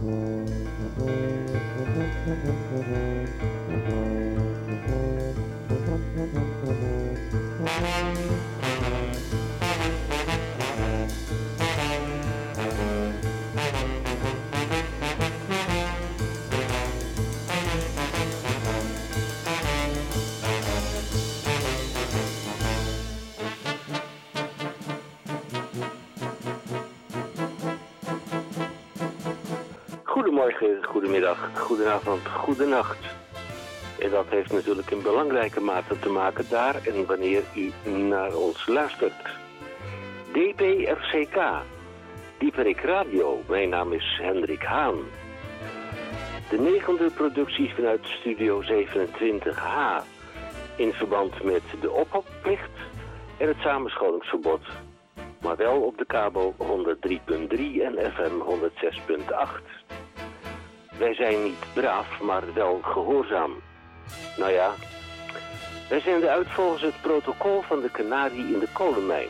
Goedemorgen, goedemiddag, goedenavond, goedenacht. En dat heeft natuurlijk in belangrijke mate te maken daar en wanneer u naar ons luistert. DPRCK, Dieperik Radio, mijn naam is Hendrik Haan. De negende productie vanuit Studio 27H in verband met de ophokplicht en het samenscholingsverbod. Maar wel op de kabel 103.3 en FM 106.8. Wij zijn niet braaf, maar wel gehoorzaam. Nou ja, wij zenden uit volgens het protocol van de Canarie in de kolenmijn.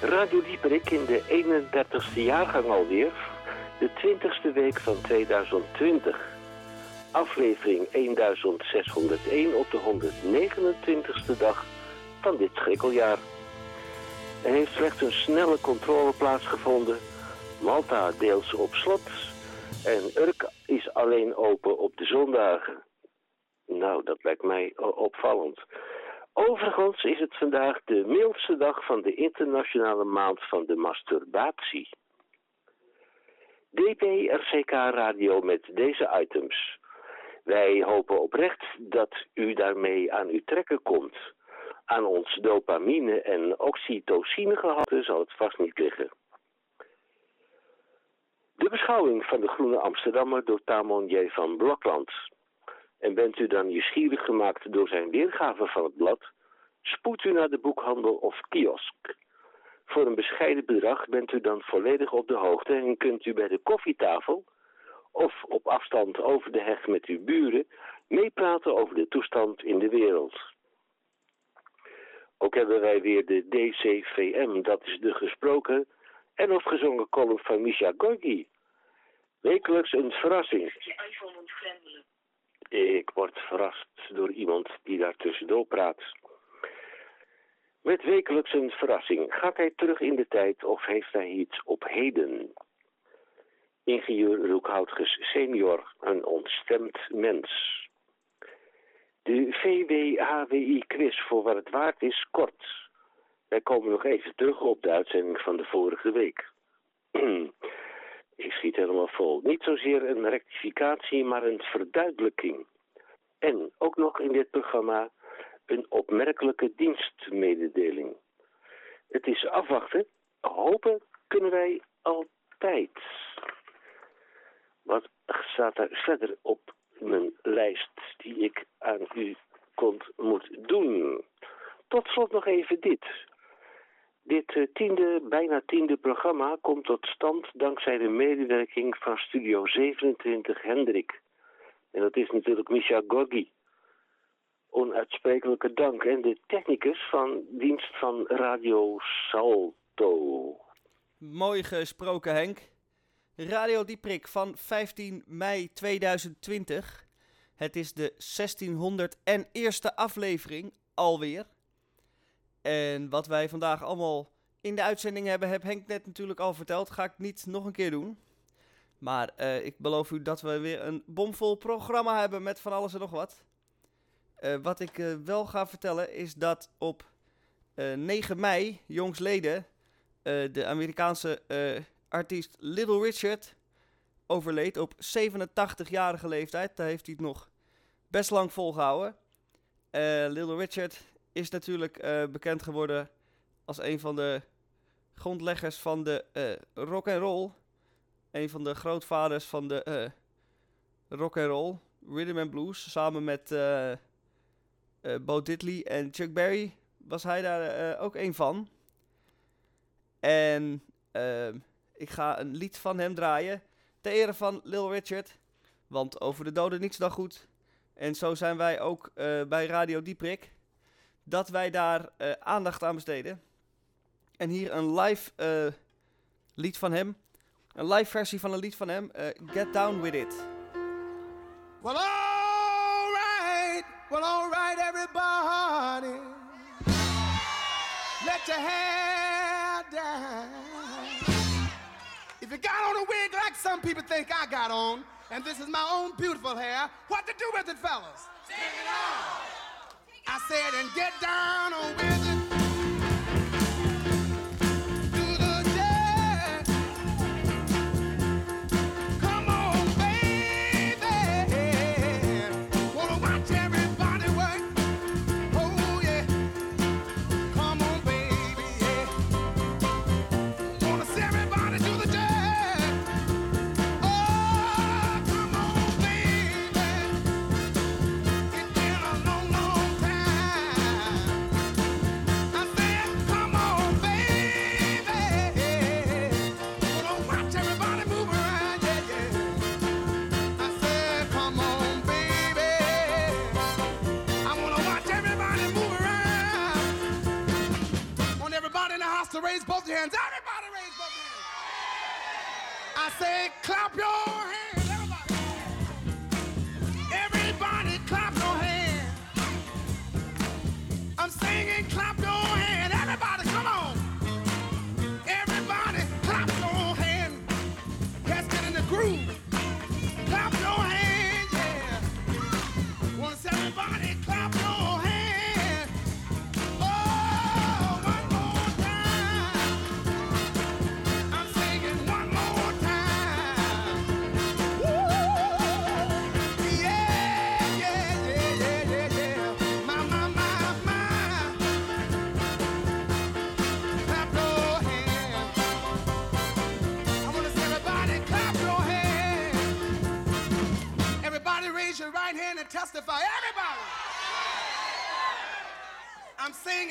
Radio Dieperik in de 31ste jaargang alweer, de 20ste week van 2020. Aflevering 1601 op de 129ste dag van dit schrikkeljaar. Er heeft slechts een snelle controle plaatsgevonden. Malta deels op slot en Urk is alleen open op de zondagen. Nou, dat lijkt mij opvallend. Overigens is het vandaag de mildste dag van de internationale maand van de masturbatie. DPRCK Radio met deze items. Wij hopen oprecht dat u daarmee aan uw trekken komt. Aan ons dopamine- en oxytocinegehalte zal het vast niet liggen. De beschouwing van de Groene Amsterdammer door Tamon J. van Blokland. En bent u dan nieuwsgierig gemaakt door zijn weergave van het blad? Spoed u naar de boekhandel of kiosk. Voor een bescheiden bedrag bent u dan volledig op de hoogte en kunt u bij de koffietafel of op afstand over de heg met uw buren meepraten over de toestand in de wereld. Ook hebben wij weer de DCVM, dat is de gesproken en of gezongen column van Misha Gorgi. Wekelijks een verrassing. Ik word verrast door iemand die daar tussendoor praat. Met wekelijks een verrassing. Gaat hij terug in de tijd of heeft hij iets op heden? Ingenieur Roekhoutges senior, een ontstemd mens. De VWHWI-quiz voor wat het waard is, kort. Wij komen nog even terug op de uitzending van de vorige week. Ik schiet helemaal vol. Niet zozeer een rectificatie, maar een verduidelijking. En ook nog in dit programma een opmerkelijke dienstmededeling. Het is afwachten. Hopen kunnen wij altijd. Wat staat er verder op mijn lijst die ik aan u komt moet doen? Tot slot nog even dit. Dit uh, tiende, bijna tiende programma komt tot stand dankzij de medewerking van Studio 27 Hendrik. En dat is natuurlijk Misha Gorgi. Onuitsprekelijke dank. En de technicus van dienst van Radio Salto. Mooi gesproken Henk. Radio Dieprik van 15 mei 2020. Het is de 1601ste aflevering alweer. En wat wij vandaag allemaal in de uitzending hebben, heb Henk net natuurlijk al verteld. Ga ik niet nog een keer doen. Maar uh, ik beloof u dat we weer een bomvol programma hebben met van alles en nog wat. Uh, wat ik uh, wel ga vertellen is dat op 9 mei, jongsleden, de Amerikaanse artiest Little Richard overleed op 87-jarige leeftijd. Daar heeft hij het nog best lang volgehouden. Little Richard is natuurlijk uh, bekend geworden als een van de grondleggers van de uh, rock and roll. Een van de grootvaders van de uh, rock and roll, rhythm and blues, samen met Bo Diddley en Chuck Berry was hij daar ook een van. En ik ga een lied van hem draaien ter ere van Lil Richard, want over de doden niets dan goed. En zo zijn wij ook bij Radio Dieprik dat wij daar uh, aandacht aan besteden. En hier een live uh, lied van hem. Een live versie van een lied van hem, uh, Get Down With It. Well, all right, well, all right, everybody. Let your hair down. If you got on a wig like some people think I got on, and this is my own beautiful hair, what to do with it, fellas? Take it off. I said, and get down with it. Raise both your hands.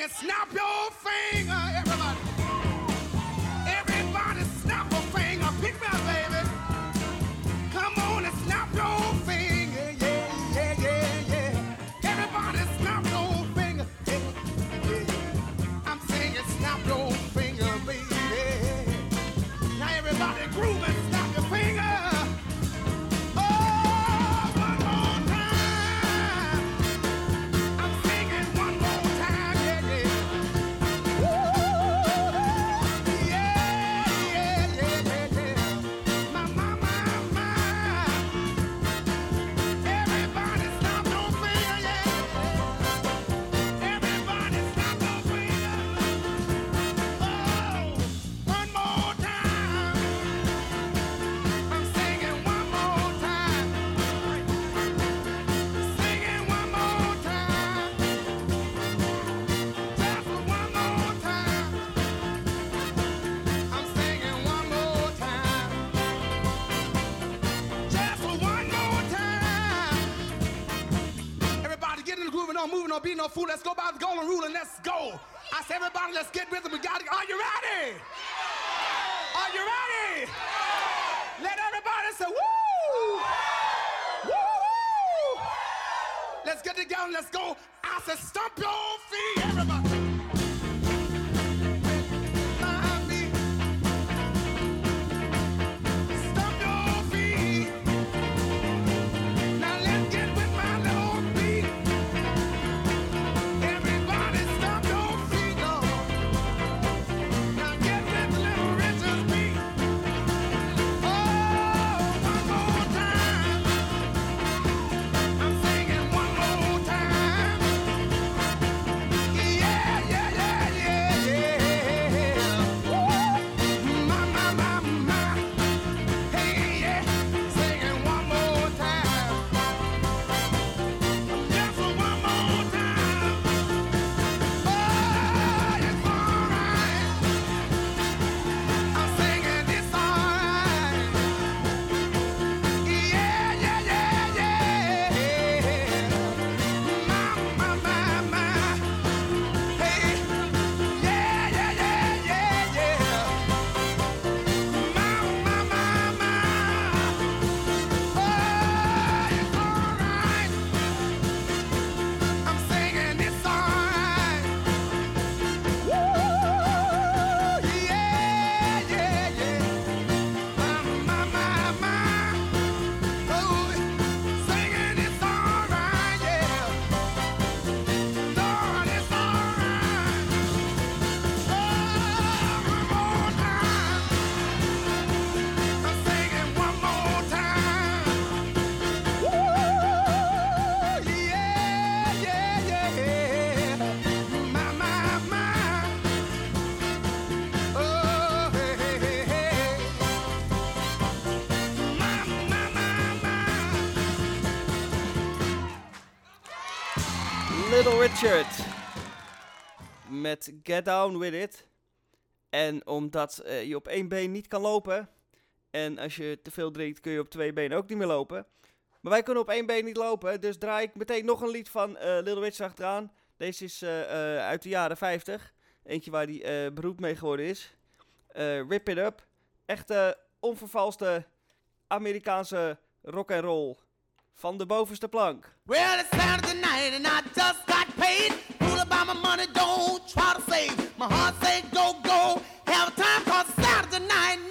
I'm singing, snap your moving on, be no fool. Let's go Met Get Down With It. En omdat eh, je op één been niet kan lopen. En als je te veel drinkt kun je op twee benen ook niet meer lopen. Maar wij kunnen op één been niet lopen. Dus draai ik meteen nog een lied van eh, Little Richard achteraan. Deze is eh, uit de jaren 50. Eentje waar hij beroemd mee geworden is. Rip It Up. Echte onvervalste Amerikaanse rock and roll. Van de bovenste plank. Well, it's Saturday night and I just got paid. Fool about my money, don't try to save. My heart say go, go. Have a time cause Saturday night.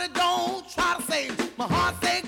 Money, don't try to save. My heart say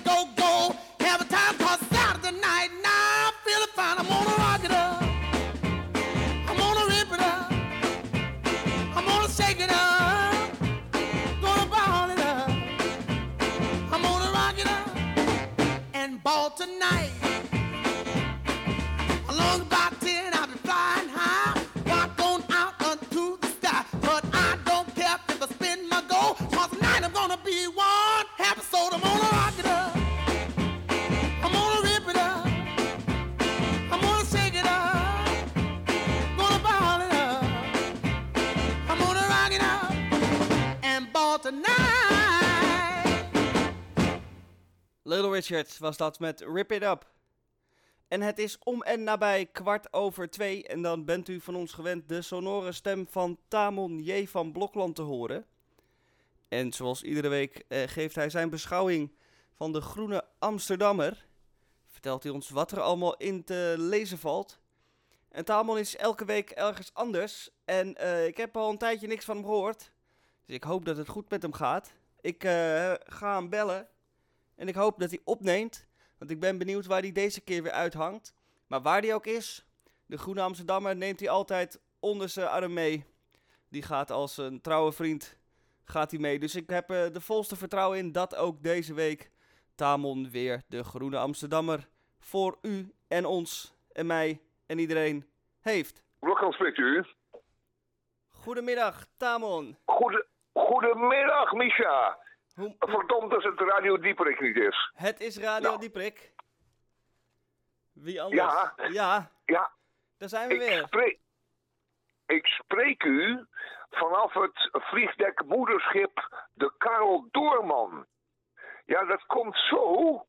Was dat met Rip It Up. En het is om en nabij kwart over twee. En dan bent u van ons gewend de sonore stem van Tamon J. van Blokland te horen. En zoals iedere week eh, geeft hij zijn beschouwing van de Groene Amsterdammer. Vertelt hij ons wat er allemaal in te lezen valt. En Tamon is elke week ergens anders. En eh, ik heb al een tijdje niks van hem gehoord. Dus ik hoop dat het goed met hem gaat. Ik eh, ga hem bellen. En ik hoop dat hij opneemt. Want ik ben benieuwd waar hij deze keer weer uithangt. Maar waar hij ook is, de Groene Amsterdammer neemt hij altijd onder zijn arm mee. Die gaat als een trouwe vriend gaat hij mee. Dus ik heb er de volste vertrouwen in dat ook deze week Tamon weer de Groene Amsterdammer voor u en ons en mij en iedereen heeft. Blokland spreekt u. Goedemiddag, Tamon. Goede, goedemiddag, Misha. Hoe, Verdomd dat het Radio Dieperik niet is. het is Radio Nou. Dieprik. Wie anders? Ja. Ja, Ja, daar zijn we ik weer. spreek, ik spreek u vanaf het vliegdek moederschip de Karel Doorman. Ja, dat komt zo.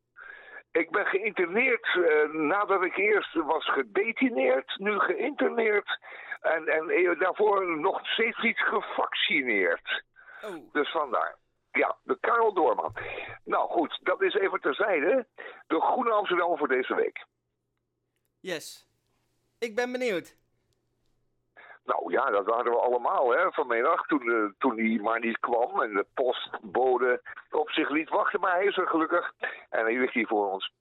Ik ben geïnterneerd eh, nadat ik eerst was gedetineerd, nu geïnterneerd. En, en eh, daarvoor nog steeds niet gevaccineerd. Oh, Dus vandaar. Ja, de Karel Doorman. Nou goed, dat is even terzijde. De Groene Amsterdam voor deze week. yes. Ik ben benieuwd. Nou ja, dat hadden we allemaal hè, vanmiddag toen, eh, toen hij maar niet kwam. En de postbode op zich liet wachten, maar hij is er gelukkig. En hij ligt hier voor ons.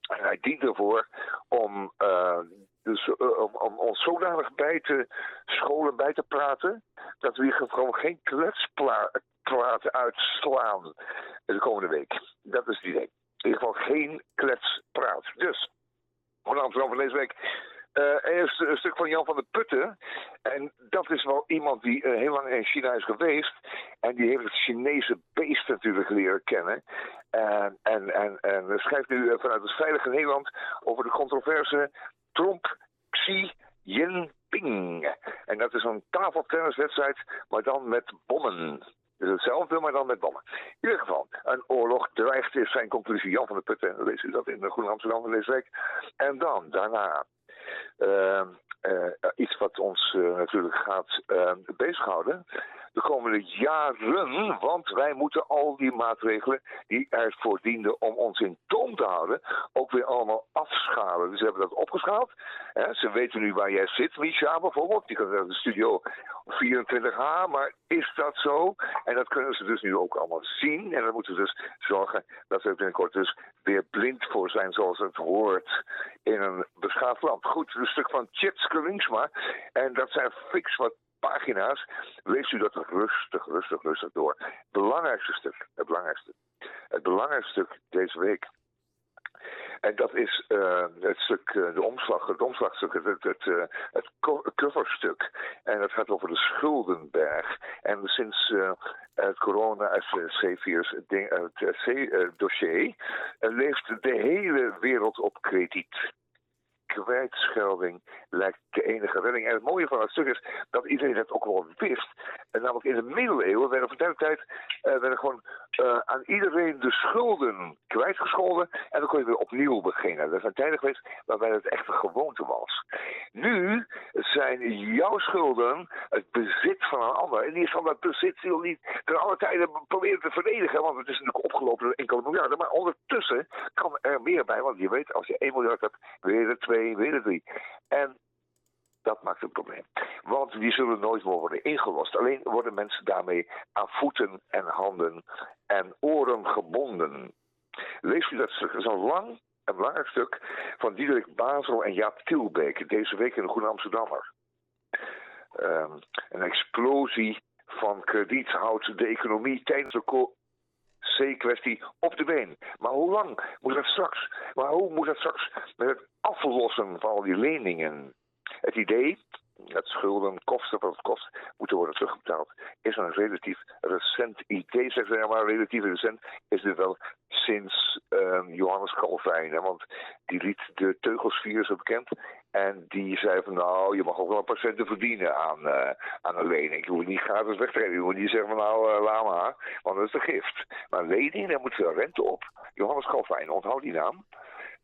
En hij dient ervoor om, eh, dus, eh, om, om ons zodanig bij te scholen, bij te praten... dat we hier gewoon geen kletspraat uitslaan de komende week. Dat is het idee. In ieder geval geen kletspraat. Dus, Amsterdam van deze week. Eh, eerst een stuk van Jan van der Putten. En dat is wel iemand die eh, heel lang in China is geweest. En die heeft het Chinese beest natuurlijk leren kennen. En, en, en, schrijft nu vanuit het Veilige Nederland over de controverse Trump Xi Jinping. En dat is een tafeltenniswedstrijd, maar dan met bommen. Dus hetzelfde, maar dan met bommen. In ieder geval, een oorlog dreigt is zijn conclusie. Jan van der Putten, lees u dat in de Groene Amsterdam van deze week. En dan, daarna, iets wat ons uh, natuurlijk gaat bezighouden de komende jaren. Want wij moeten al die maatregelen die ervoor dienden om ons in toom te houden, ook weer allemaal afschalen. Dus we hebben dat opgeschaald. Ze weten nu waar jij zit, Misha bijvoorbeeld. Die kan de studio 24H, maar is dat zo? En dat kunnen ze dus nu ook allemaal zien. En dan moeten we dus zorgen dat we binnenkort dus weer blind voor zijn zoals het hoort in een beschaafd land. Goed, een stuk van Chitske Linksma. En dat zijn fix wat pagina's. Leest u dat rustig, rustig, rustig door. Het belangrijkste stuk, het belangrijkste. Het belangrijkste stuk deze week. En dat is uh, het stuk, uh, de omslag, het omslagstuk, het, het, het, het coverstuk. En dat gaat over de Schuldenberg. En sinds het corona, C-virus, het C-dossier, leeft de hele wereld op krediet kwijtschelding lijkt de enige redding. En het mooie van het stuk is dat iedereen het ook wel wist. En namelijk in de middeleeuwen werden van tijd uh, werden gewoon eh, aan iedereen de schulden kwijtgescholden. En dan kon je weer opnieuw beginnen. Dat is een tijden geweest waarbij dat echt een gewoonte was. Nu zijn jouw schulden het bezit van een ander. En die is van dat bezit die niet ten alle tijden proberen te verdedigen. Want het is natuurlijk opgelopen door enkele miljarden. Maar ondertussen kan er meer bij. Want je weet, als je 1 miljard hebt, weer 2 twee. En dat maakt een probleem. Want die zullen nooit meer worden ingelost. Alleen worden mensen daarmee aan voeten en handen en oren gebonden. Lees u dat stuk. Het is een lang en belangrijk stuk van Diederik Bazel en Jaap Tilbeek. Deze week in de Groene Amsterdammer. Ehm, een explosie van krediet houdt de economie tijdens de C-kwestie op de been. Maar hoe lang moet dat straks? Maar hoe moet dat straks met het aflossen van al die leningen? Het idee dat schulden kosten wat het kost moeten worden terugbetaald, is een relatief recent idee. Zeg maar, relatief recent is dit wel sinds um, Johannes Calvijn. Hè, want die liet de teugelsvier zo bekend. En die zei van nou, je mag ook wel een patiënten verdienen aan, uh, aan een lening. Je moet niet gratis wegtreden. Je moet niet zeggen van nou, uh, want dat is de gift. Maar een lening, daar moet veel rente op. Johannes Calvijn, onthoud die naam.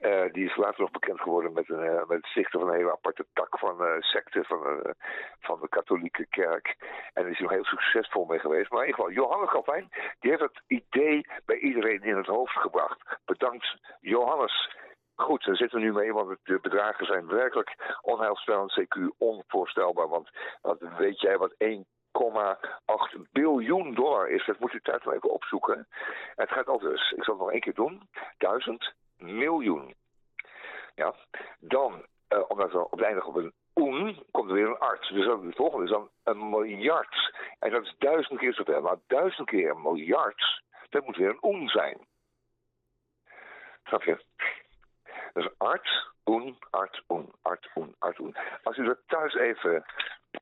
Uh, die is later nog bekend geworden met, een, uh, met het stichten van een hele aparte tak van uh, secte van, van de katholieke kerk. En daar is hij nog heel succesvol mee geweest. Maar in ieder geval, Johannes Calvijn, die heeft het idee bij iedereen in het hoofd gebracht. Bedankt, Johannes. Goed, daar zitten we nu mee, want de bedragen zijn werkelijk onheilspellend, CQ onvoorstelbaar. Want wat weet jij wat 1,8 biljoen dollar is. Dat moet u thuis wel even opzoeken. Het gaat al dus, ik zal het nog één keer doen, duizend miljoen. Ja, dan, uh, omdat we op het einde op een oen, komt er weer een arts. Dus dan, het volgende is dan een miljard. En dat is duizend keer zoveel. Maar duizend keer een miljard, dat moet weer een oen zijn. Snap je? Dus art, oen, art, oen, art, oen, art, oen. Als u dat thuis even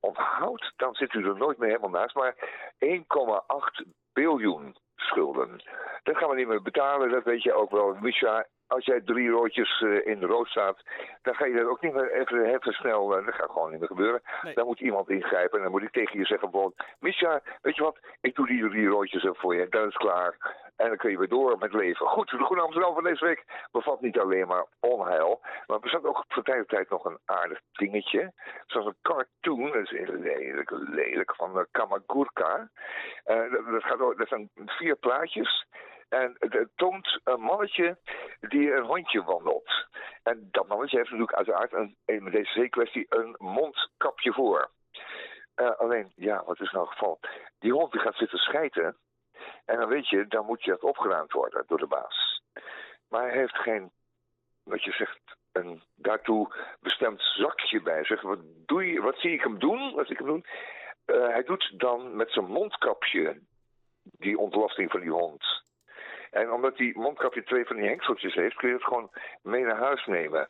onthoudt, dan zit u er nooit meer helemaal naast. Maar 1,8 biljoen schulden. Dat gaan we niet meer betalen, dat weet je ook wel. Misha, als jij drie roodjes uh, in de rood staat, dan ga je dat ook niet meer even, even snel, uh, dat gaat gewoon niet meer gebeuren. Nee. Dan moet iemand ingrijpen en dan moet ik tegen je zeggen bijvoorbeeld, Misha, weet je wat, ik doe die drie roodjes even voor je, dat is klaar. En dan kun je weer door met leven. Goed, de Groene Amsterdam van deze week bevat niet alleen maar onheil, maar er bestaat ook van tijd tot tijd nog een aardig dingetje. Zoals een cartoon, dat is lelijk, lelijk van uh, Kamagurka. Uh, dat, gaat, dat zijn vier plaatjes. En het toont een mannetje die een hondje wandelt. En dat mannetje heeft natuurlijk uiteraard een, met deze kwestie een mondkapje voor. Uh, alleen, ja, wat is nou het geval? Die hond die gaat zitten schijten. En dan weet je, dan moet je het opgeruimd worden door de baas. Maar hij heeft geen, wat je zegt, een daartoe bestemd zakje bij zich. Wat, doe je, wat zie ik hem doen? Wat zie ik hem doen? Uh, hij doet dan met zijn mondkapje die ontlasting van die hond. En omdat die mondkapje twee van die hengseltjes heeft, kun je het gewoon mee naar huis nemen.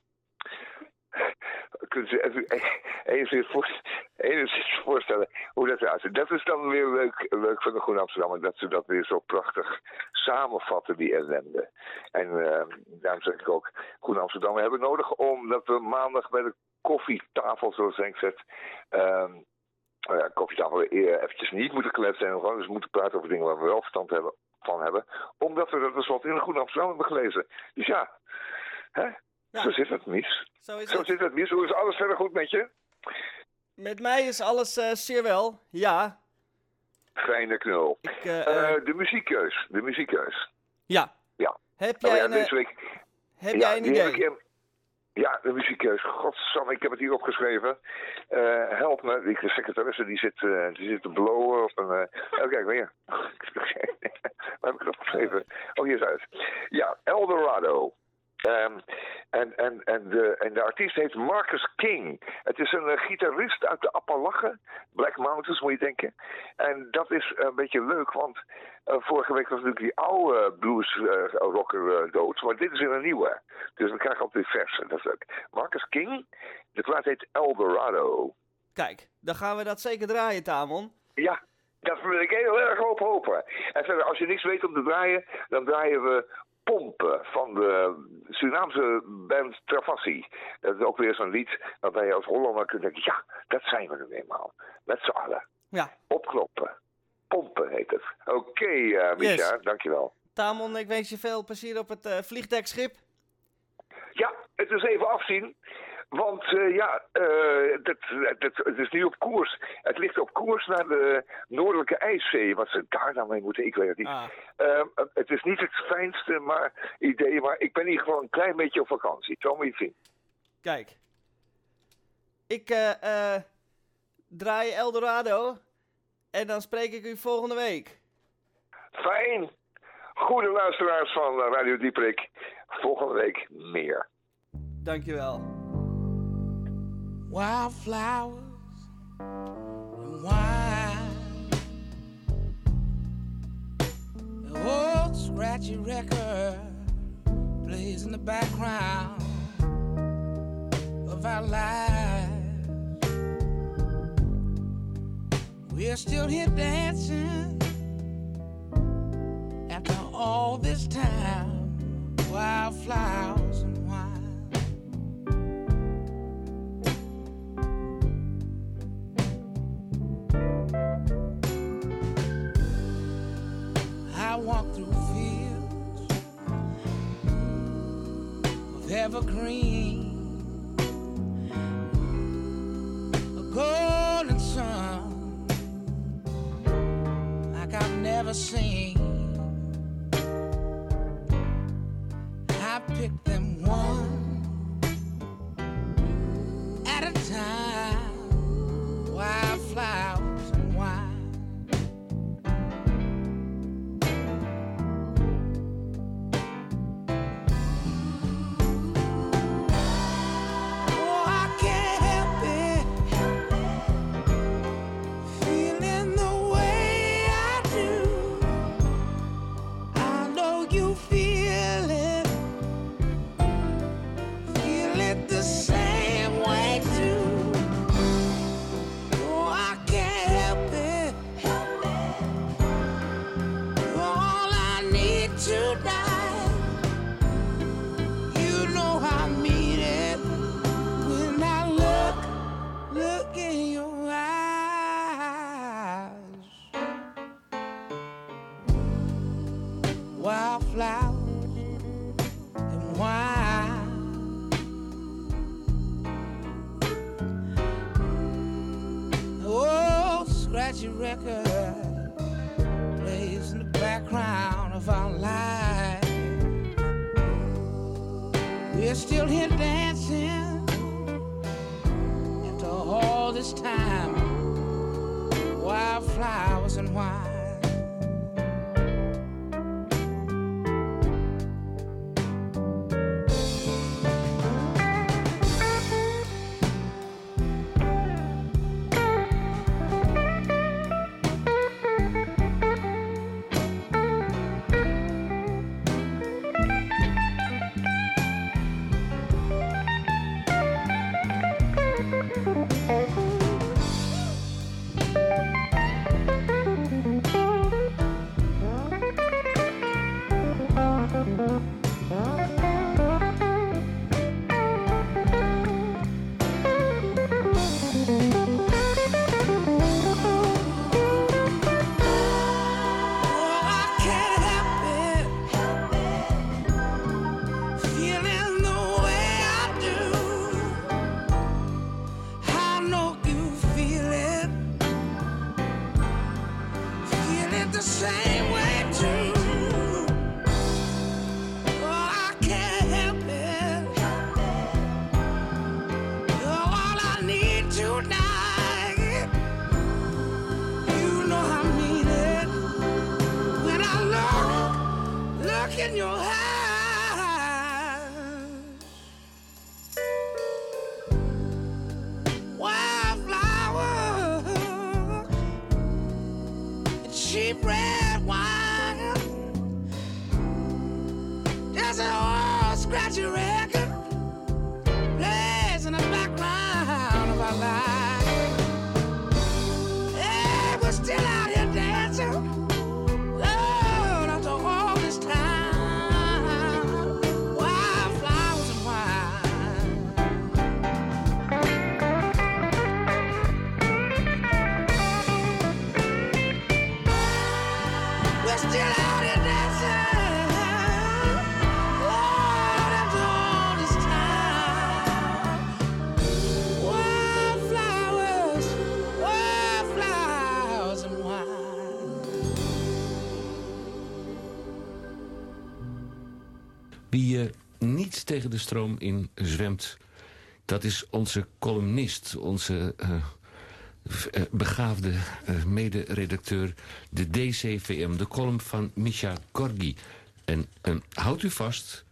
Kunt u voorstellen hoe dat eruit ziet. Dat is dan weer leuk, van de Groene Amsterdammer, dat ze dat weer zo prachtig samenvatten, die ellende. En eh, daarom zeg ik ook, Groene Amsterdammer hebben nodig omdat we maandag bij de koffietafel, zoals ik zeg, ehm nou ja, koffietafel eh, eventjes niet moeten kletsen en gewoon dus moeten praten over dingen waar we wel verstand hebben, van hebben. Omdat we dat tenslotte in de Groene Amsterdam hebben gelezen. Dus ja, hè? Ja. zo zit het, Mies. Zo is Zo het. zit het, Mies. Hoe is alles verder goed met je? Met mij is alles eh, zeer wel. Ja. Fijne knul. Ik, eh, Eh, de muziekkeus. De muziekkeus. ja. Ja. Heb Oh jij ja, een, deze week. heb ja, jij een ik idee? Ja, de muziekkeus. Godsamme, ik heb het hier opgeschreven. Help me. Die secretaresse die zit, die zit te blowen op een... oh, kijk, weer. Waar heb ik dat geschreven? Oh, hier is het. Ja, Eldorado. Ehm, en, en, en, de, en de artiest heet Marcus King. Het is een eh, gitarist uit de Appalachen. Black Mountains moet je denken. En dat is een beetje leuk, want eh, vorige week was natuurlijk die oude blues eh, rocker dood. Maar dit is weer een nieuwe. Dus we krijgen altijd verse. Dat is leuk. Marcus King. De plaat heet Eldorado. Kijk, dan gaan we dat zeker draaien, Tamon. Ja, dat wil ik heel erg op hopen. En verder, als je niks weet om te draaien, dan draaien we Pompen van de Surinaamse band Travassi. Dat is ook weer zo'n lied waarbij je als Hollander kunt denken, ja, dat zijn we nu eenmaal. Met z'n allen. Ja. Opkloppen. Pompen heet het. Oké, eh Misha, Yes. dankjewel. Tamon, ik wens je veel plezier op het eh, vliegdekschip. Ja, het is even afzien. Want eh, ja, eh, dat, dat, het is nu op koers. Het ligt op koers naar de Noordelijke IJszee. Wat ze daar dan mee moeten, ik weet het niet. Ah, Ehm, het is niet het fijnste maar, idee, maar ik ben hier gewoon een klein beetje op vakantie. Het zien. kijk. Ik eh, eh, draai Eldorado. En dan spreek ik u volgende week. Fijn. Goede luisteraars van eh, Radio Dieprik. Volgende week meer. Dankjewel. Wildflowers and wine. The old scratchy record plays in the background of our lives. We're still here dancing after all this time. Wildflowers evergreen, a golden sun like I've never seen. Tegen de stroom in zwemt, dat is onze columnist, onze eh, eh, begaafde eh, mederedacteur, de DCVM, de column van Misha Gorgi. En eh, houdt u vast,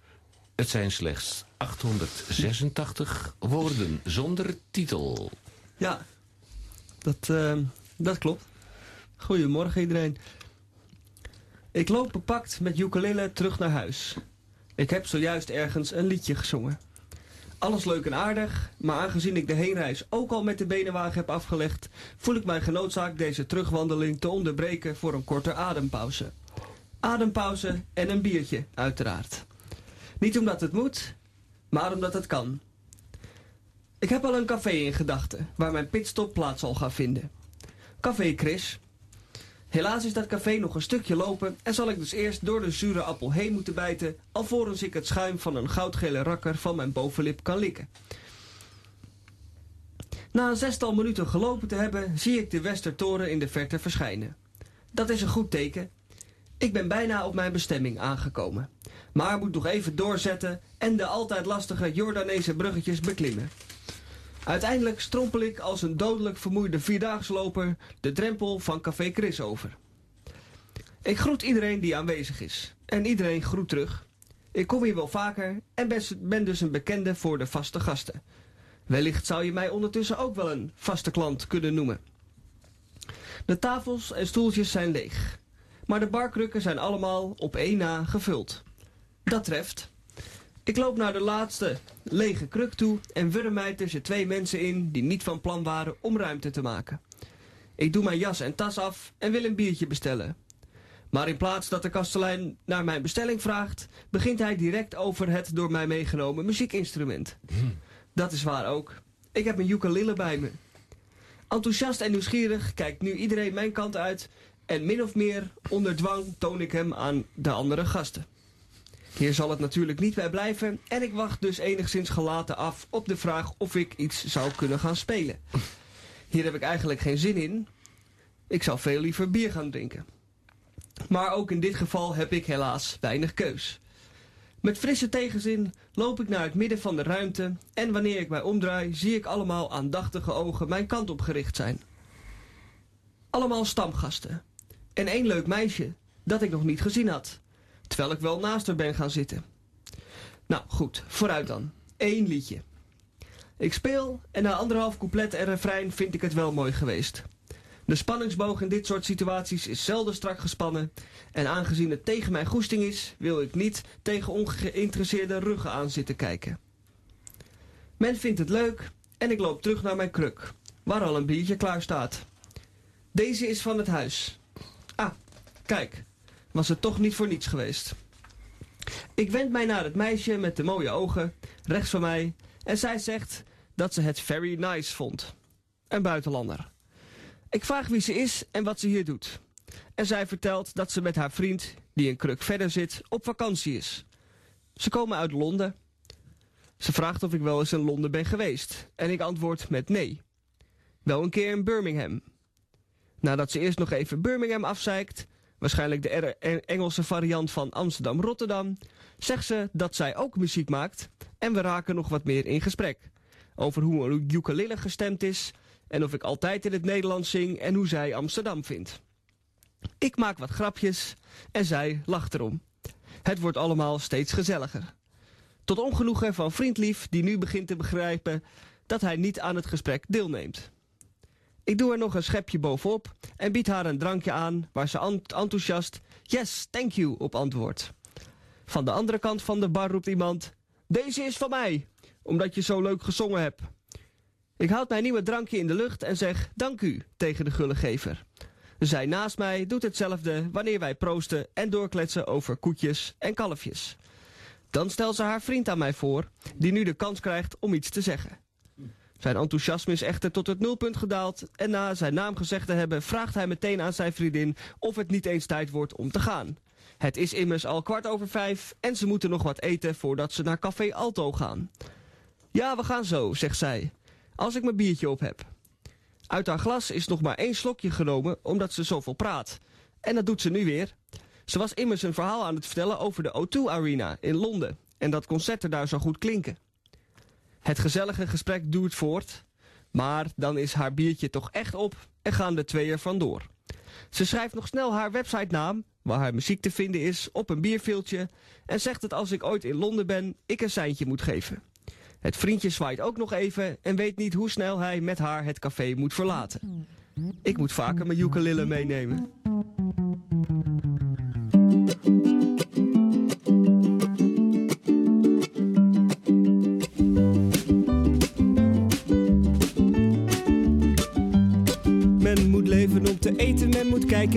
het zijn slechts 886 woorden zonder titel. Ja, dat, dat klopt. Goedemorgen iedereen. Ik loop bepakt met ukulele terug naar huis. Ik heb zojuist ergens een liedje gezongen. Alles leuk en aardig, maar aangezien ik de heenreis ook al met de benenwagen heb afgelegd, voel ik mij genoodzaakt deze terugwandeling te onderbreken voor een korte adempauze. Adempauze en een biertje, uiteraard. Niet omdat het moet, maar omdat het kan. Ik heb al een café in gedachten, waar mijn pitstop plaats zal gaan vinden. Café Chris. Helaas is dat café nog een stukje lopen en zal ik dus eerst door de zure appel heen moeten bijten, alvorens ik het schuim van een goudgele rakker van mijn bovenlip kan likken. Na een zestal minuten gelopen te hebben, zie ik de Westertoren in de verte verschijnen. Dat is een goed teken. Ik ben bijna op mijn bestemming aangekomen, maar moet nog even doorzetten en de altijd lastige Jordaanese bruggetjes beklimmen. Uiteindelijk strompel ik als een dodelijk vermoeide vierdaagsloper de drempel van Café Chris over. Ik groet iedereen die aanwezig is. En iedereen groet terug. Ik kom hier wel vaker en ben dus een bekende voor de vaste gasten. Wellicht zou je mij ondertussen ook wel een vaste klant kunnen noemen. De tafels en stoeltjes zijn leeg. Maar de barkrukken zijn allemaal op één na gevuld. Dat treft. Ik loop naar de laatste lege kruk toe en wurm mij tussen twee mensen in die niet van plan waren om ruimte te maken. Ik doe mijn jas en tas af en wil een biertje bestellen. Maar in plaats dat de kastelein naar mijn bestelling vraagt, begint hij direct over het door mij meegenomen muziekinstrument. Dat is waar ook. Ik heb een ukulele bij me. Enthousiast en nieuwsgierig kijkt nu iedereen mijn kant uit en min of meer onder dwang toon ik hem aan de andere gasten. Hier zal het natuurlijk niet bij blijven en ik wacht dus enigszins gelaten af op de vraag of ik iets zou kunnen gaan spelen. Hier heb ik eigenlijk geen zin in. Ik zou veel liever bier gaan drinken. Maar ook in dit geval heb ik helaas weinig keus. Met frisse tegenzin loop ik naar het midden van de ruimte en wanneer ik mij omdraai zie ik allemaal aandachtige ogen mijn kant op gericht zijn. Allemaal stamgasten. En één leuk meisje dat ik nog niet gezien had terwijl ik wel naast haar ben gaan zitten. Nou goed, vooruit dan. Eén liedje. Ik speel en na anderhalf couplet en refrein vind ik het wel mooi geweest. De spanningsboog in dit soort situaties is zelden strak gespannen en aangezien het tegen mijn goesting is, wil ik niet tegen ongeïnteresseerde ruggen aan zitten kijken. Men vindt het leuk en ik loop terug naar mijn kruk, waar al een biertje klaar staat. Deze is van het huis. Ah, kijk, was het toch niet voor niets geweest. Ik wend mij naar het meisje met de mooie ogen, rechts van mij, en zij zegt dat ze het very nice vond. Een buitenlander. Ik vraag wie ze is en wat ze hier doet. En zij vertelt dat ze met haar vriend, die een kruk verder zit, op vakantie is. Ze komen uit Londen. Ze vraagt of ik wel eens in Londen ben geweest. En ik antwoord met nee. Wel een keer in Birmingham. Nadat ze eerst nog even Birmingham afzeikt, waarschijnlijk de en- Engelse variant van Amsterdam-Rotterdam, zegt ze dat zij ook muziek maakt en we raken nog wat meer in gesprek. over hoe een ukulele gestemd is en of ik altijd in het Nederlands zing en hoe zij Amsterdam vindt. Ik maak wat grapjes en zij lacht erom. Het wordt allemaal steeds gezelliger. Tot ongenoegen van vriendlief die nu begint te begrijpen dat hij niet aan het gesprek deelneemt. Ik doe er nog een schepje bovenop en bied haar een drankje aan waar ze enthousiast yes, thank you op antwoordt. Van de andere kant van de bar roept iemand deze is van mij, omdat je zo leuk gezongen hebt. Ik houd mijn nieuwe drankje in de lucht en zeg dank u tegen de gullegever. Zij naast mij doet hetzelfde wanneer wij proosten en doorkletsen over koetjes en kalfjes. Dan stelt ze haar vriend aan mij voor, die nu de kans krijgt om iets te zeggen. Zijn enthousiasme is echter tot het nulpunt gedaald en na zijn naam gezegd te hebben vraagt hij meteen aan zijn vriendin of het niet eens tijd wordt om te gaan. Het is immers al kwart over vijf en ze moeten nog wat eten voordat ze naar Café Alto gaan. Ja, we gaan zo, zegt zij, als ik mijn biertje op heb. Uit haar glas is nog maar één slokje genomen omdat ze zoveel praat. En dat doet ze nu weer. Ze was immers een verhaal aan het vertellen over de O2 Arena in Londen en dat concerten daar zo goed klinken. Het gezellige gesprek duurt voort, maar dan is haar biertje toch echt op en gaan de twee er vandoor. Ze schrijft nog snel haar websitenaam, waar haar muziek te vinden is, op een bierviltje en zegt dat als ik ooit in Londen ben, ik een seintje moet geven. Het vriendje zwaait ook nog even en weet niet hoe snel hij met haar het café moet verlaten. Ik moet vaker mijn ukulele meenemen.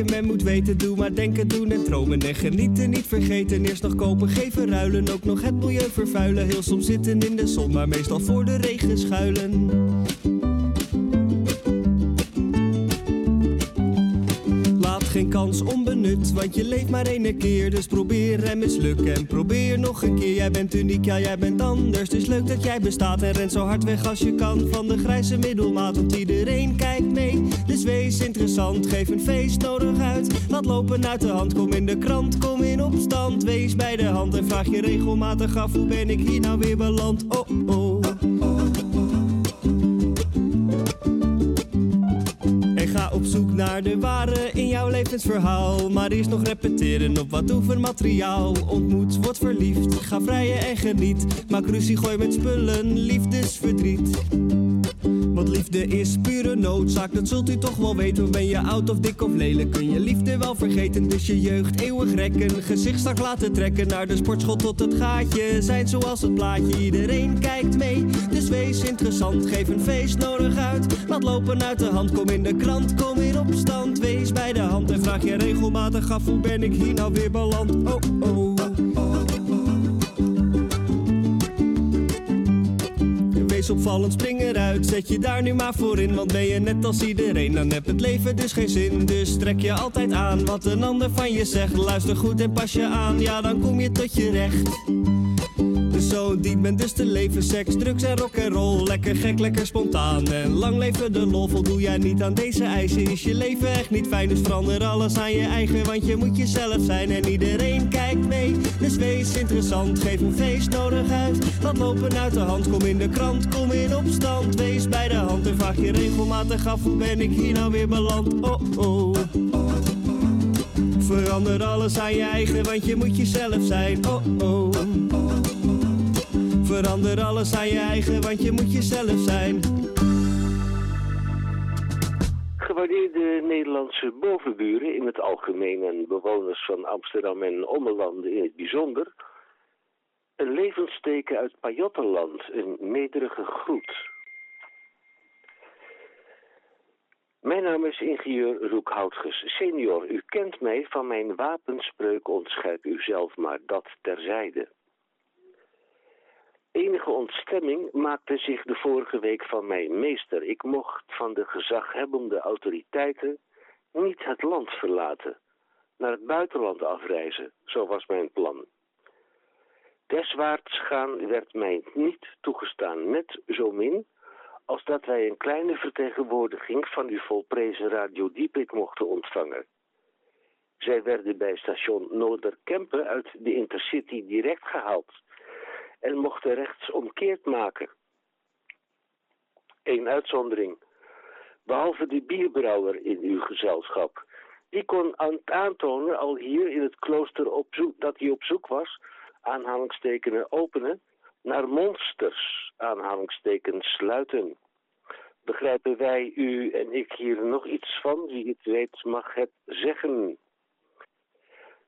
Men moet weten. Doe maar denken, doen en dromen en genieten. Niet vergeten, eerst nog kopen, geven, ruilen. Ook nog het milieu vervuilen. Heel soms zitten in de zon, maar meestal voor de regen schuilen. Kans onbenut, want je leeft maar één keer. Dus probeer en misluk en probeer nog een keer. Jij bent uniek, ja jij bent anders. Is leuk dat jij bestaat en rent zo hard weg als je kan. Van de grijze middelmaat, want iedereen kijkt mee. Dus wees interessant, geef een feest nodig uit. Laat lopen uit de hand, kom in de krant, kom in opstand. Wees bij de hand en vraag je regelmatig af. Hoe ben ik hier nou weer beland? Oh oh. Ga op zoek naar de ware levensverhaal. Maar eerst nog repeteren op wat oefenmateriaal. Ontmoet, word verliefd, ga vrijen en geniet. Maak ruzie, gooi met spullen, liefdesverdriet. Want liefde is pure noodzaak, dat zult u toch wel weten. Ben je oud of dik of lelijk, kun je liefde wel vergeten. Dus je jeugd eeuwig rekken, gezicht strak laten trekken. Naar de sportschool tot het gaatje, zijn zoals het plaatje. Iedereen kijkt mee, dus wees interessant. Geef een feest nodig uit, laat lopen uit de hand. Kom in de krant, kom in opstand. Wees bij de hand en vraag je regelmatig af. Hoe ben ik hier nou weer beland? Oh oh. Opvallend, spring eruit, zet je daar nu maar voor in. Want ben je net als iedereen, dan heb het leven dus geen zin. Dus trek je altijd aan wat een ander van je zegt. Luister goed en pas je aan, ja dan kom je tot je recht. Zo dient men dus te leven, seks, drugs en rock en roll. Lekker gek, lekker spontaan en lang leven de lol. Voldoe jij niet aan deze eisen, is je leven echt niet fijn. Dus verander alles aan je eigen, want je moet jezelf zijn. En iedereen kijkt mee, dus wees interessant. Geef een feest nodig uit, laat lopen uit de hand. Kom in de krant, kom in opstand. Wees bij de hand en vraag je regelmatig af. Hoe ben ik hier nou weer beland? Oh oh. Verander alles aan je eigen, want je moet jezelf zijn. Oh oh. Verander alles aan je eigen, want je moet jezelf zijn. Gewaardeerde Nederlandse bovenburen in het algemeen en bewoners van Amsterdam en ommelanden in het bijzonder. Een levensteken uit Pajottenland, een nederige groet. Mijn naam is ingenieur Roek Houtges senior. U kent mij van mijn wapenspreuk ontscherp uzelf maar dat terzijde. Enige ontstemming maakte zich de vorige week van mij meester. Ik mocht van de gezaghebbende autoriteiten niet het land verlaten, naar het buitenland afreizen, zo was mijn plan. Deswaarts gaan werd mij niet toegestaan, net zo min als dat wij een kleine vertegenwoordiging van uw volprezen Radio Diepik mochten ontvangen. Zij werden bij station Noorderkempen uit de Intercity direct gehaald en mochten rechtsomkeerd maken. één uitzondering. Behalve de bierbrouwer in uw gezelschap. Die kon aan aantonen al hier in het klooster op zoek, dat hij op zoek was, aanhalingstekenen openen, naar monsters, aanhalingstekens sluiten. Begrijpen wij, u en ik hier nog iets van? Wie het weet mag het zeggen.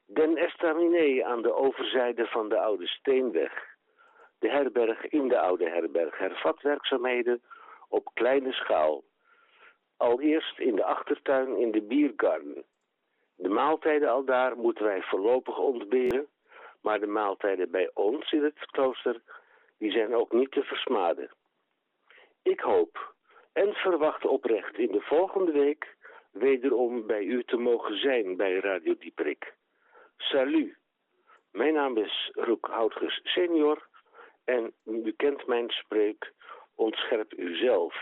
Den Estaminet aan de overzijde van de Oude Steenweg. De herberg in de Oude Herberg hervat werkzaamheden op kleine schaal. Allereerst in de achtertuin in de biergarden. De maaltijden al daar moeten wij voorlopig ontberen, maar de maaltijden bij ons in het klooster, die zijn ook niet te versmaden. Ik hoop en verwacht oprecht in de volgende week wederom bij u te mogen zijn bij Radio Dieprik. Salut. Mijn naam is Roek Houtges senior en u kent mijn spreek Ontscherp uzelf.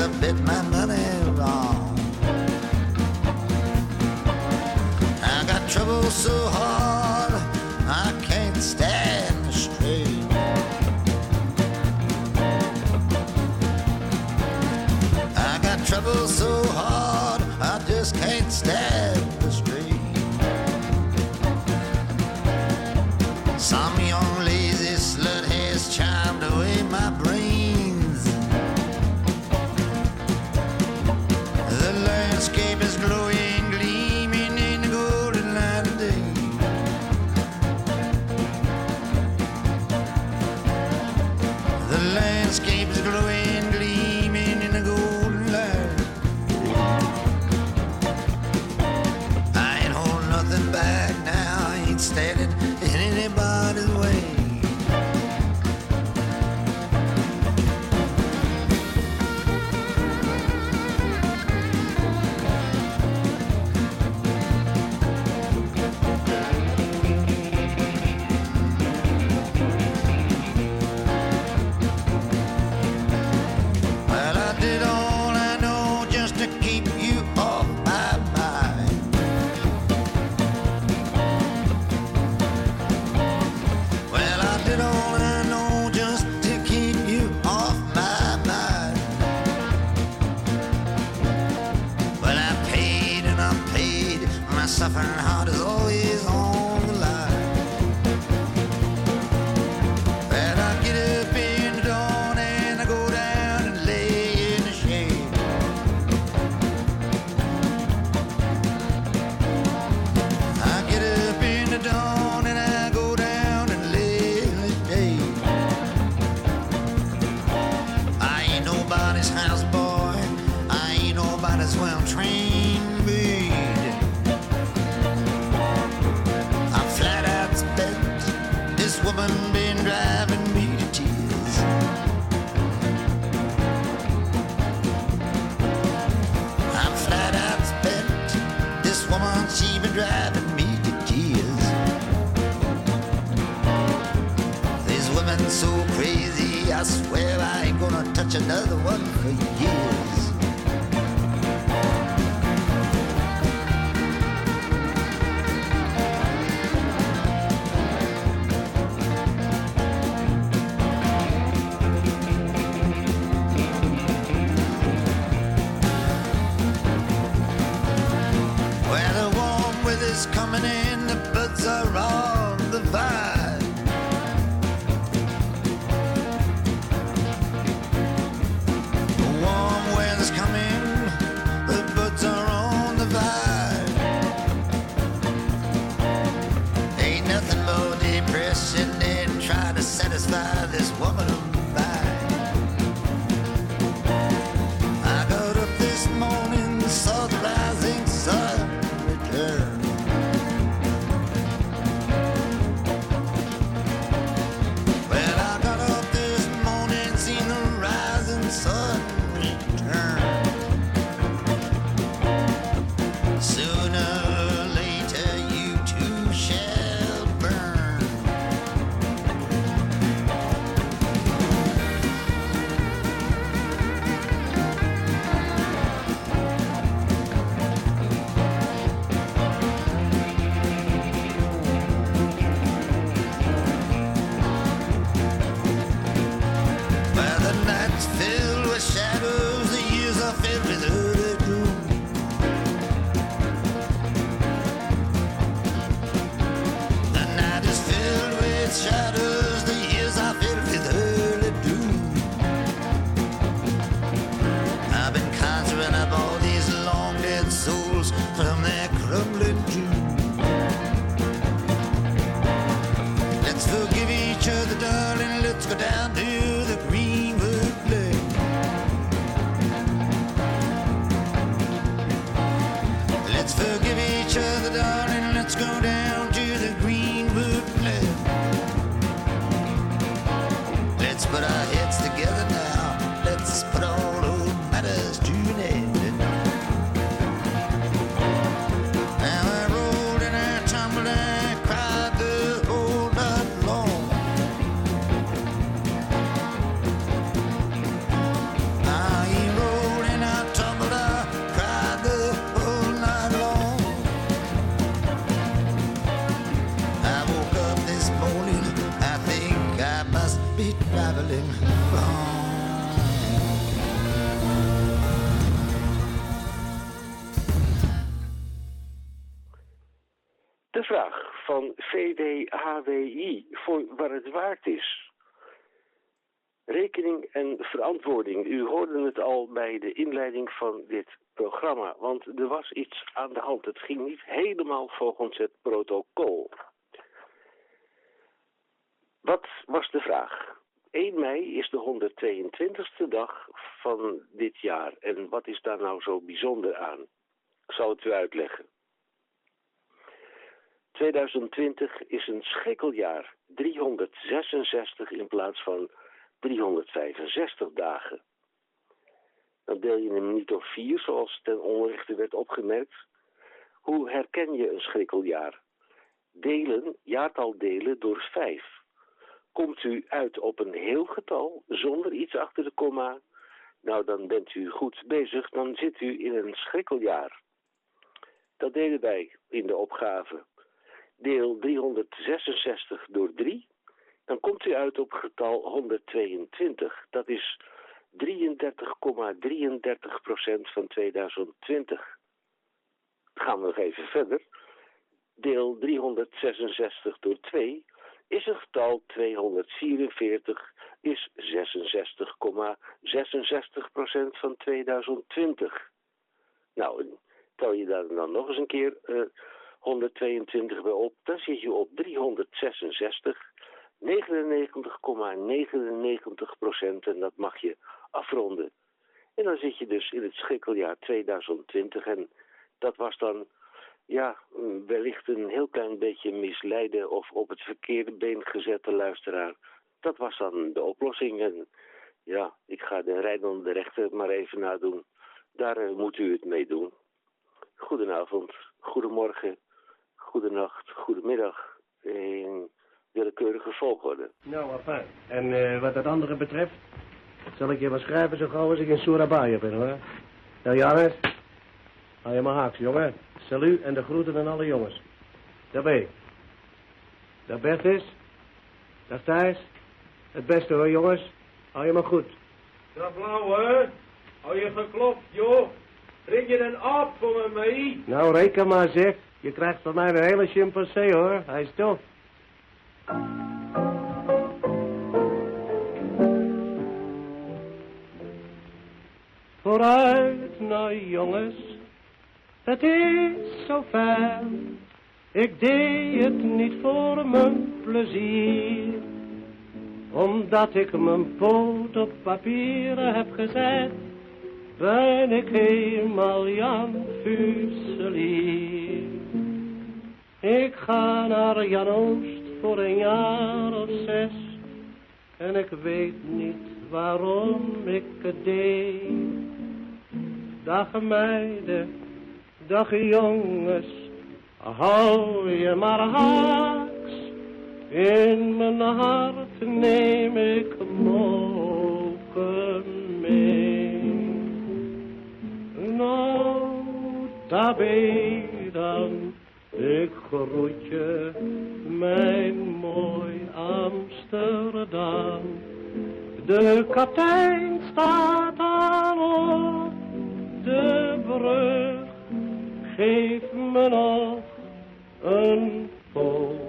Must bet my money wrong. I got trouble so hard, such another one for years. coming in, the buds are. This woman waard is. Rekening en verantwoording. U hoorde het al bij de inleiding van dit programma, want er was iets aan de hand. Het ging niet helemaal volgens het protocol. Wat was de vraag? 1 mei is de 122e dag van dit jaar. En wat is daar nou zo bijzonder aan? Ik zal het u uitleggen. 2020 is een schrikkeljaar. 366 in plaats van 365 dagen. Dan deel je hem niet door vier, zoals ten onrechte werd opgemerkt. Hoe herken je een schrikkeljaar? Delen, jaartal delen door vijf. Komt u uit op een heel getal, zonder iets achter de komma, nou dan bent u goed bezig, dan zit u in een schrikkeljaar. Dat deden wij in de opgave deel 366 door 3, dan komt u uit op getal 122. Dat is 33,33 procent van 2020. Gaan we nog even verder. Deel 366 door 2 is een getal 244, is 66,66 procent van 2020. Nou, tel je daar dan nog eens een keer... eh, 122 bij op, dan zit je op 366, 99,99 procent en dat mag je afronden. En dan zit je dus in het schrikkeljaar 2020 en dat was dan, ja, wellicht een heel klein beetje misleiden of op het verkeerde been gezette luisteraar. Dat was dan de oplossing en ja, ik ga de rijdende rechter maar even nadoen. Daar eh, moet u het mee doen. Goedenavond, goedemorgen, goedenacht, goedemiddag. In willekeurige volgorde. Nou, afijn. En eh, wat het andere betreft, zal ik je wel schrijven zo gauw als ik in Surabaya ben, hoor. Nou, Jannes, hou je maar haaks, jongen. Salut en de groeten aan alle jongens. Daar ben je. Dag Bertus. Dag Thijs. Het beste hoor, jongens. Hou je maar goed. Dag Blauwe, hou je geklopt, joh. Drink je een op voor me mee? Nou, reken maar, zeg. Je krijgt van mij een hele chimpansee, hoor. Hij is tof. Vooruit nou jongens, het is zo ver. Ik deed het niet voor mijn plezier, omdat ik mijn poot op papieren heb gezet, ben ik eenmaal Jan Fuselier. Ik ga naar Jan Oost voor een jaar of zes, en ik weet niet waarom ik het deed. Dag meiden, dag jongens, hou je maar haaks. In mijn hart neem ik moken mee. Nou, daar ben dan, ik groet je, mijn mooi Amsterdam. De kapitein staat al op de brug. Geef me nog een poot.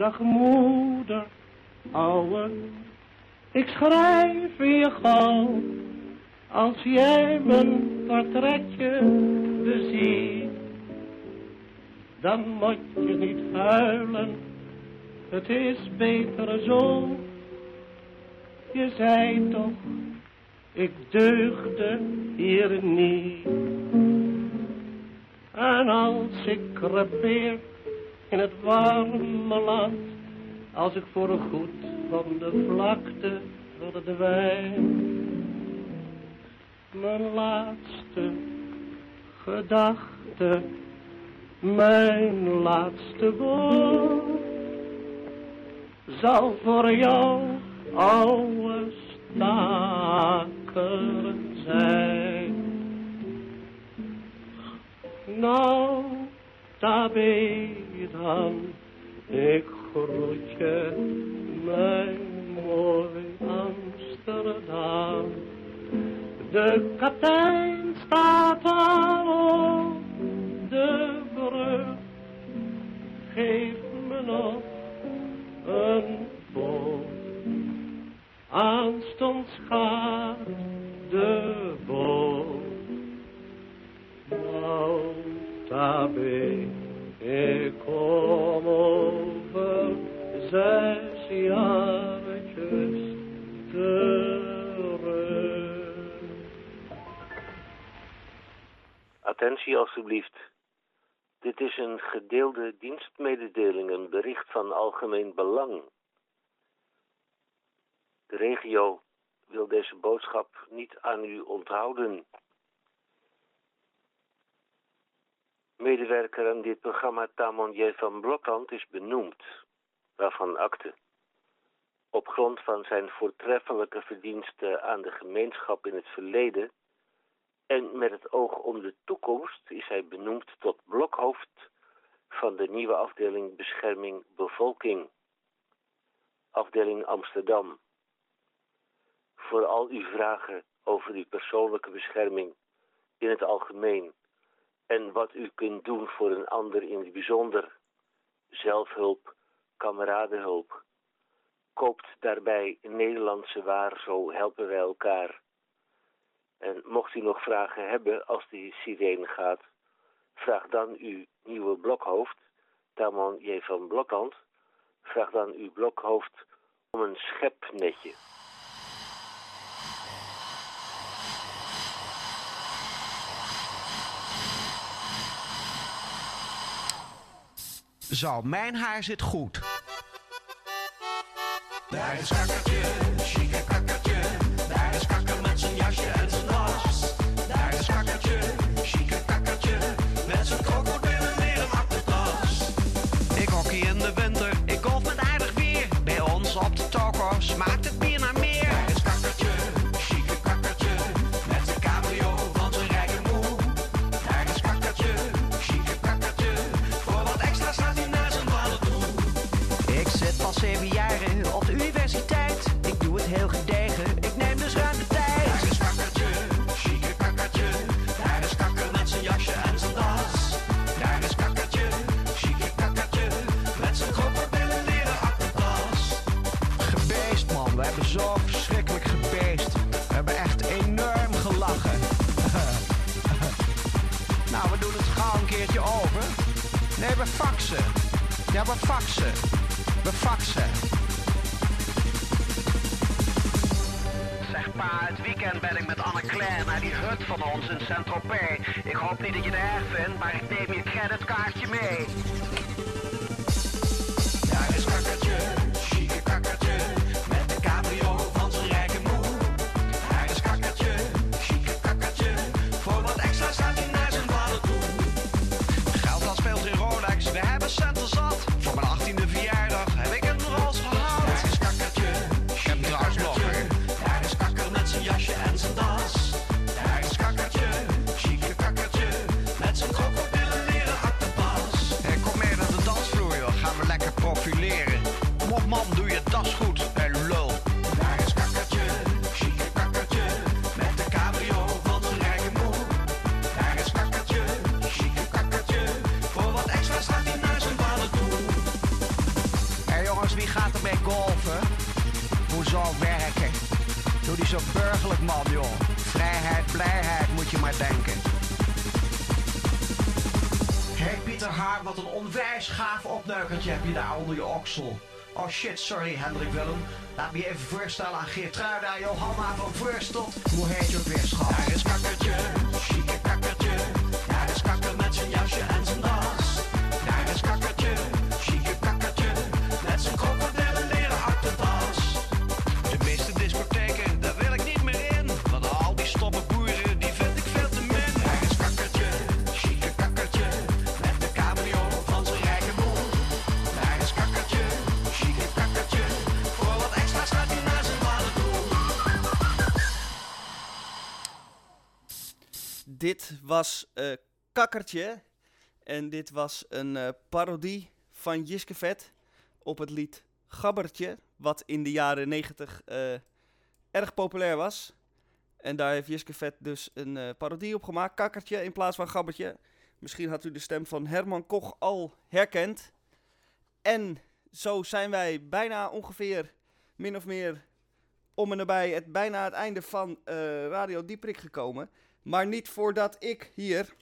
Dag moeder, ouwe, ik schrijf je gauw. Als jij mijn portretje beziet, dan moet je niet huilen. Het is beter zo. Je zei toch, ik deugde hier niet. En als ik crepeer in het warme land, als ik voor een goed van de vlakte verdwijn. Mijn laatste gedachte, mijn laatste woord, zal voor jou oude staker zijn. Nou, daar ben dan, ik groet je, mijn mooi Amsterdam. De kapitein staat al op de brug, geef me nog een boot. Aanstonds gaat de boot. Nou, daar ben Attentie alstublieft. Dit is een gedeelde dienstmededeling, een bericht van algemeen belang. De regio wil deze boodschap niet aan u onthouden. Medewerker aan dit programma Tamon van Blokland is benoemd, waarvan akte. Op grond van zijn voortreffelijke verdiensten aan de gemeenschap in het verleden en met het oog om de toekomst is hij benoemd tot blokhoofd van de nieuwe afdeling Bescherming Bevolking, afdeling Amsterdam. Voor al uw vragen over uw persoonlijke bescherming in het algemeen en wat u kunt doen voor een ander in het bijzonder, zelfhulp, kameradenhulp. Koopt daarbij Nederlandse waar, zo helpen wij elkaar. En mocht u nog vragen hebben als die sirene gaat, vraag dan uw nieuwe blokhoofd, Tamon J. van Blokhand, vraag dan uw blokhoofd om een schepnetje. Zo, mijn haar zit goed. Daar is kakkertje. Zo burgerlijk, man, joh. Vrijheid, blijheid, moet je maar denken. Hé Pieter Haar, wat een onwijs gaaf opneukertje heb je daar onder je oksel. Oh shit, sorry Hendrik Willem. Laat me je even voorstellen aan Geertruida, Johanna van Voorstot. Hoe heet je ook weer, schat? Daar is kakkertje, was eh, Kakkertje. En dit was een eh, parodie van Jiske Vet op het lied Gabbertje. Wat in de jaren 90 eh, erg populair was. En daar heeft Jiske Vet dus een parodie op gemaakt. Kakkertje in plaats van Gabbertje. Misschien had u de stem van Herman Koch al herkend. En zo zijn wij bijna ongeveer min of meer om en nabij het, bijna het einde van eh, Radio Dieprik gekomen. Maar niet voordat ik hier,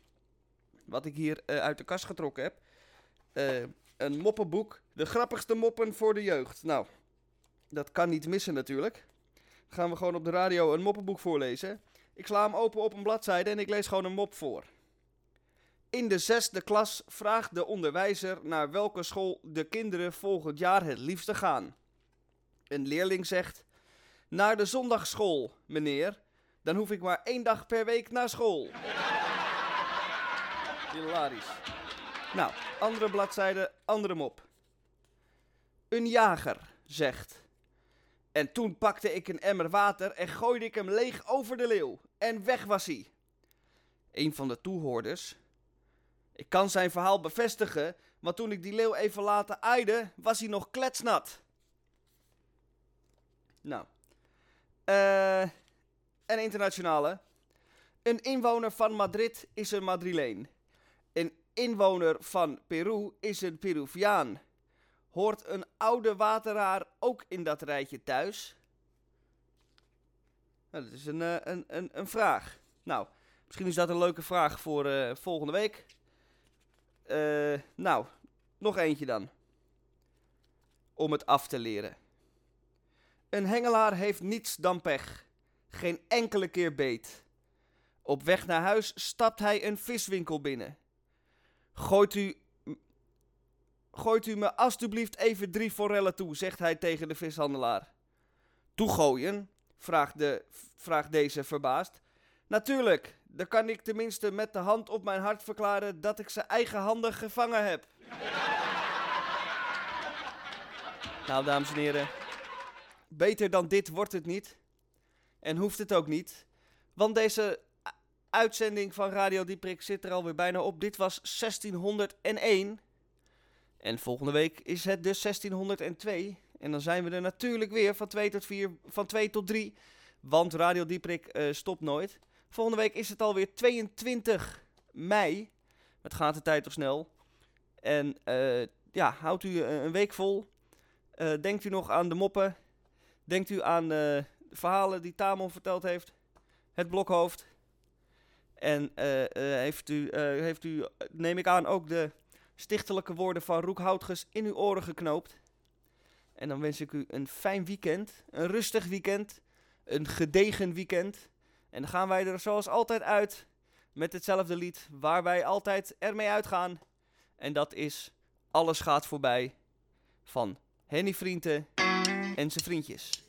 wat ik hier eh, uit de kast getrokken heb, eh, een moppenboek. De grappigste moppen voor de jeugd. Nou, dat kan niet missen natuurlijk. Gaan we gewoon op de radio een moppenboek voorlezen. Ik sla hem open op een bladzijde en ik lees gewoon een mop voor. In de zesde klas vraagt de onderwijzer naar welke school de kinderen volgend jaar het liefste gaan. Een leerling zegt: Naar de zondagschool, meneer. Dan hoef ik maar één dag per week naar school. Hilarisch. Nou, andere bladzijde, andere mop. Een jager zegt. En toen pakte ik een emmer water en gooide ik hem leeg over de leeuw. En weg was hij. Een van de toehoorders. Ik kan zijn verhaal bevestigen, want toen ik die leeuw even laten aaide, was hij nog kletsnat. Nou. eh een internationale. Een inwoner van Madrid is een Madrileen. Een inwoner van Peru is een Peruviaan. Hoort een oude wateraar ook in dat rijtje thuis? Nou, dat is een, eh, een, een, een vraag. Nou, misschien is dat een leuke vraag voor eh, volgende week. Eh, nou, nog eentje dan. Om het af te leren. Een hengelaar heeft niets dan pech. Geen enkele keer beet. Op weg naar huis stapt hij een viswinkel binnen. Gooit u, gooit u me alstublieft even drie forellen toe, zegt hij tegen de vishandelaar. Toegooien? vraagt, de, vraagt deze verbaasd. Natuurlijk, dan kan ik tenminste met de hand op mijn hart verklaren dat ik ze eigenhandig gevangen heb. nou, dames en heren, beter dan dit wordt het niet. En hoeft het ook niet. Want deze uitzending van Radio Dieprik zit er alweer bijna op. Dit was 1601. En volgende week is het dus 1602. En dan zijn we er natuurlijk weer van 2 tot 4, van 2 tot 3. Want Radio Dieprik eh, stopt nooit. Volgende week is het alweer 22 mei. Het gaat de tijd toch snel. En eh, ja, houdt u eh, een week vol. Denkt u nog aan de moppen? Denkt u aan verhalen die Tamon verteld heeft? Het blokhoofd? En eh, eh, heeft, u, eh, heeft u, neem ik aan, ook de stichtelijke woorden van Roek Houtges in uw oren geknoopt? En dan wens ik u een fijn weekend, een rustig weekend, een gedegen weekend. En dan gaan wij er zoals altijd uit met hetzelfde lied waar wij altijd ermee uitgaan. En dat is Alles gaat voorbij van Henny Vrienden en zijn vriendjes.